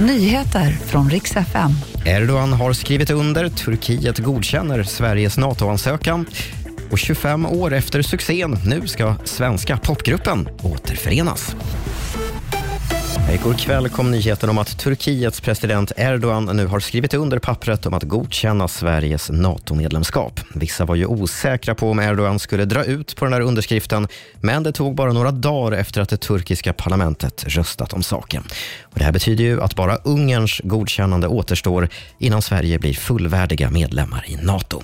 Nyheter från riks FM. Erdogan har skrivit under. Turkiet godkänner Sveriges NATO-ansökan. Och 25 år efter succén, nu ska svenska popgruppen återförenas. Igår kväll kom nyheten om att Turkiets president Erdogan nu har skrivit under pappret om att godkänna Sveriges NATO-medlemskap. Vissa var ju osäkra på om Erdogan skulle dra ut på den här underskriften, men det tog bara några dagar efter att det turkiska parlamentet röstat om saken. Och det här betyder ju att bara Ungerns godkännande återstår innan Sverige blir fullvärdiga medlemmar i NATO.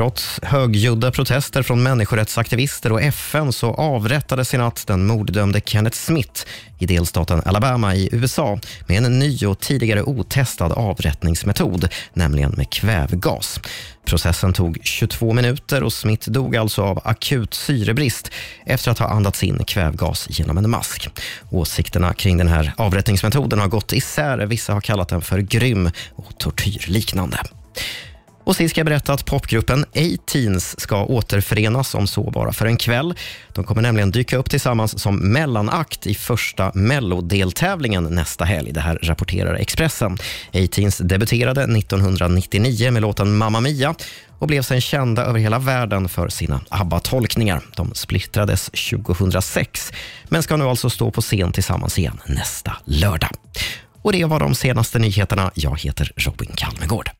Trots högljudda protester från människorättsaktivister och FN så avrättades i natt den morddömde Kenneth Smith i delstaten Alabama i USA med en ny och tidigare otestad avrättningsmetod, nämligen med kvävgas. Processen tog 22 minuter och Smith dog alltså av akut syrebrist efter att ha andats in kvävgas genom en mask. Åsikterna kring den här avrättningsmetoden har gått isär. Vissa har kallat den för grym och tortyrliknande. Och sist ska jag berätta att popgruppen A-Teens ska återförenas om så bara för en kväll. De kommer nämligen dyka upp tillsammans som mellanakt i första mellodeltävlingen nästa helg. Det här rapporterar Expressen. A-Teens debuterade 1999 med låten Mamma Mia och blev sen kända över hela världen för sina ABBA-tolkningar. De splittrades 2006, men ska nu alltså stå på scen tillsammans igen nästa lördag. Och det var de senaste nyheterna. Jag heter Robin Kalmegård.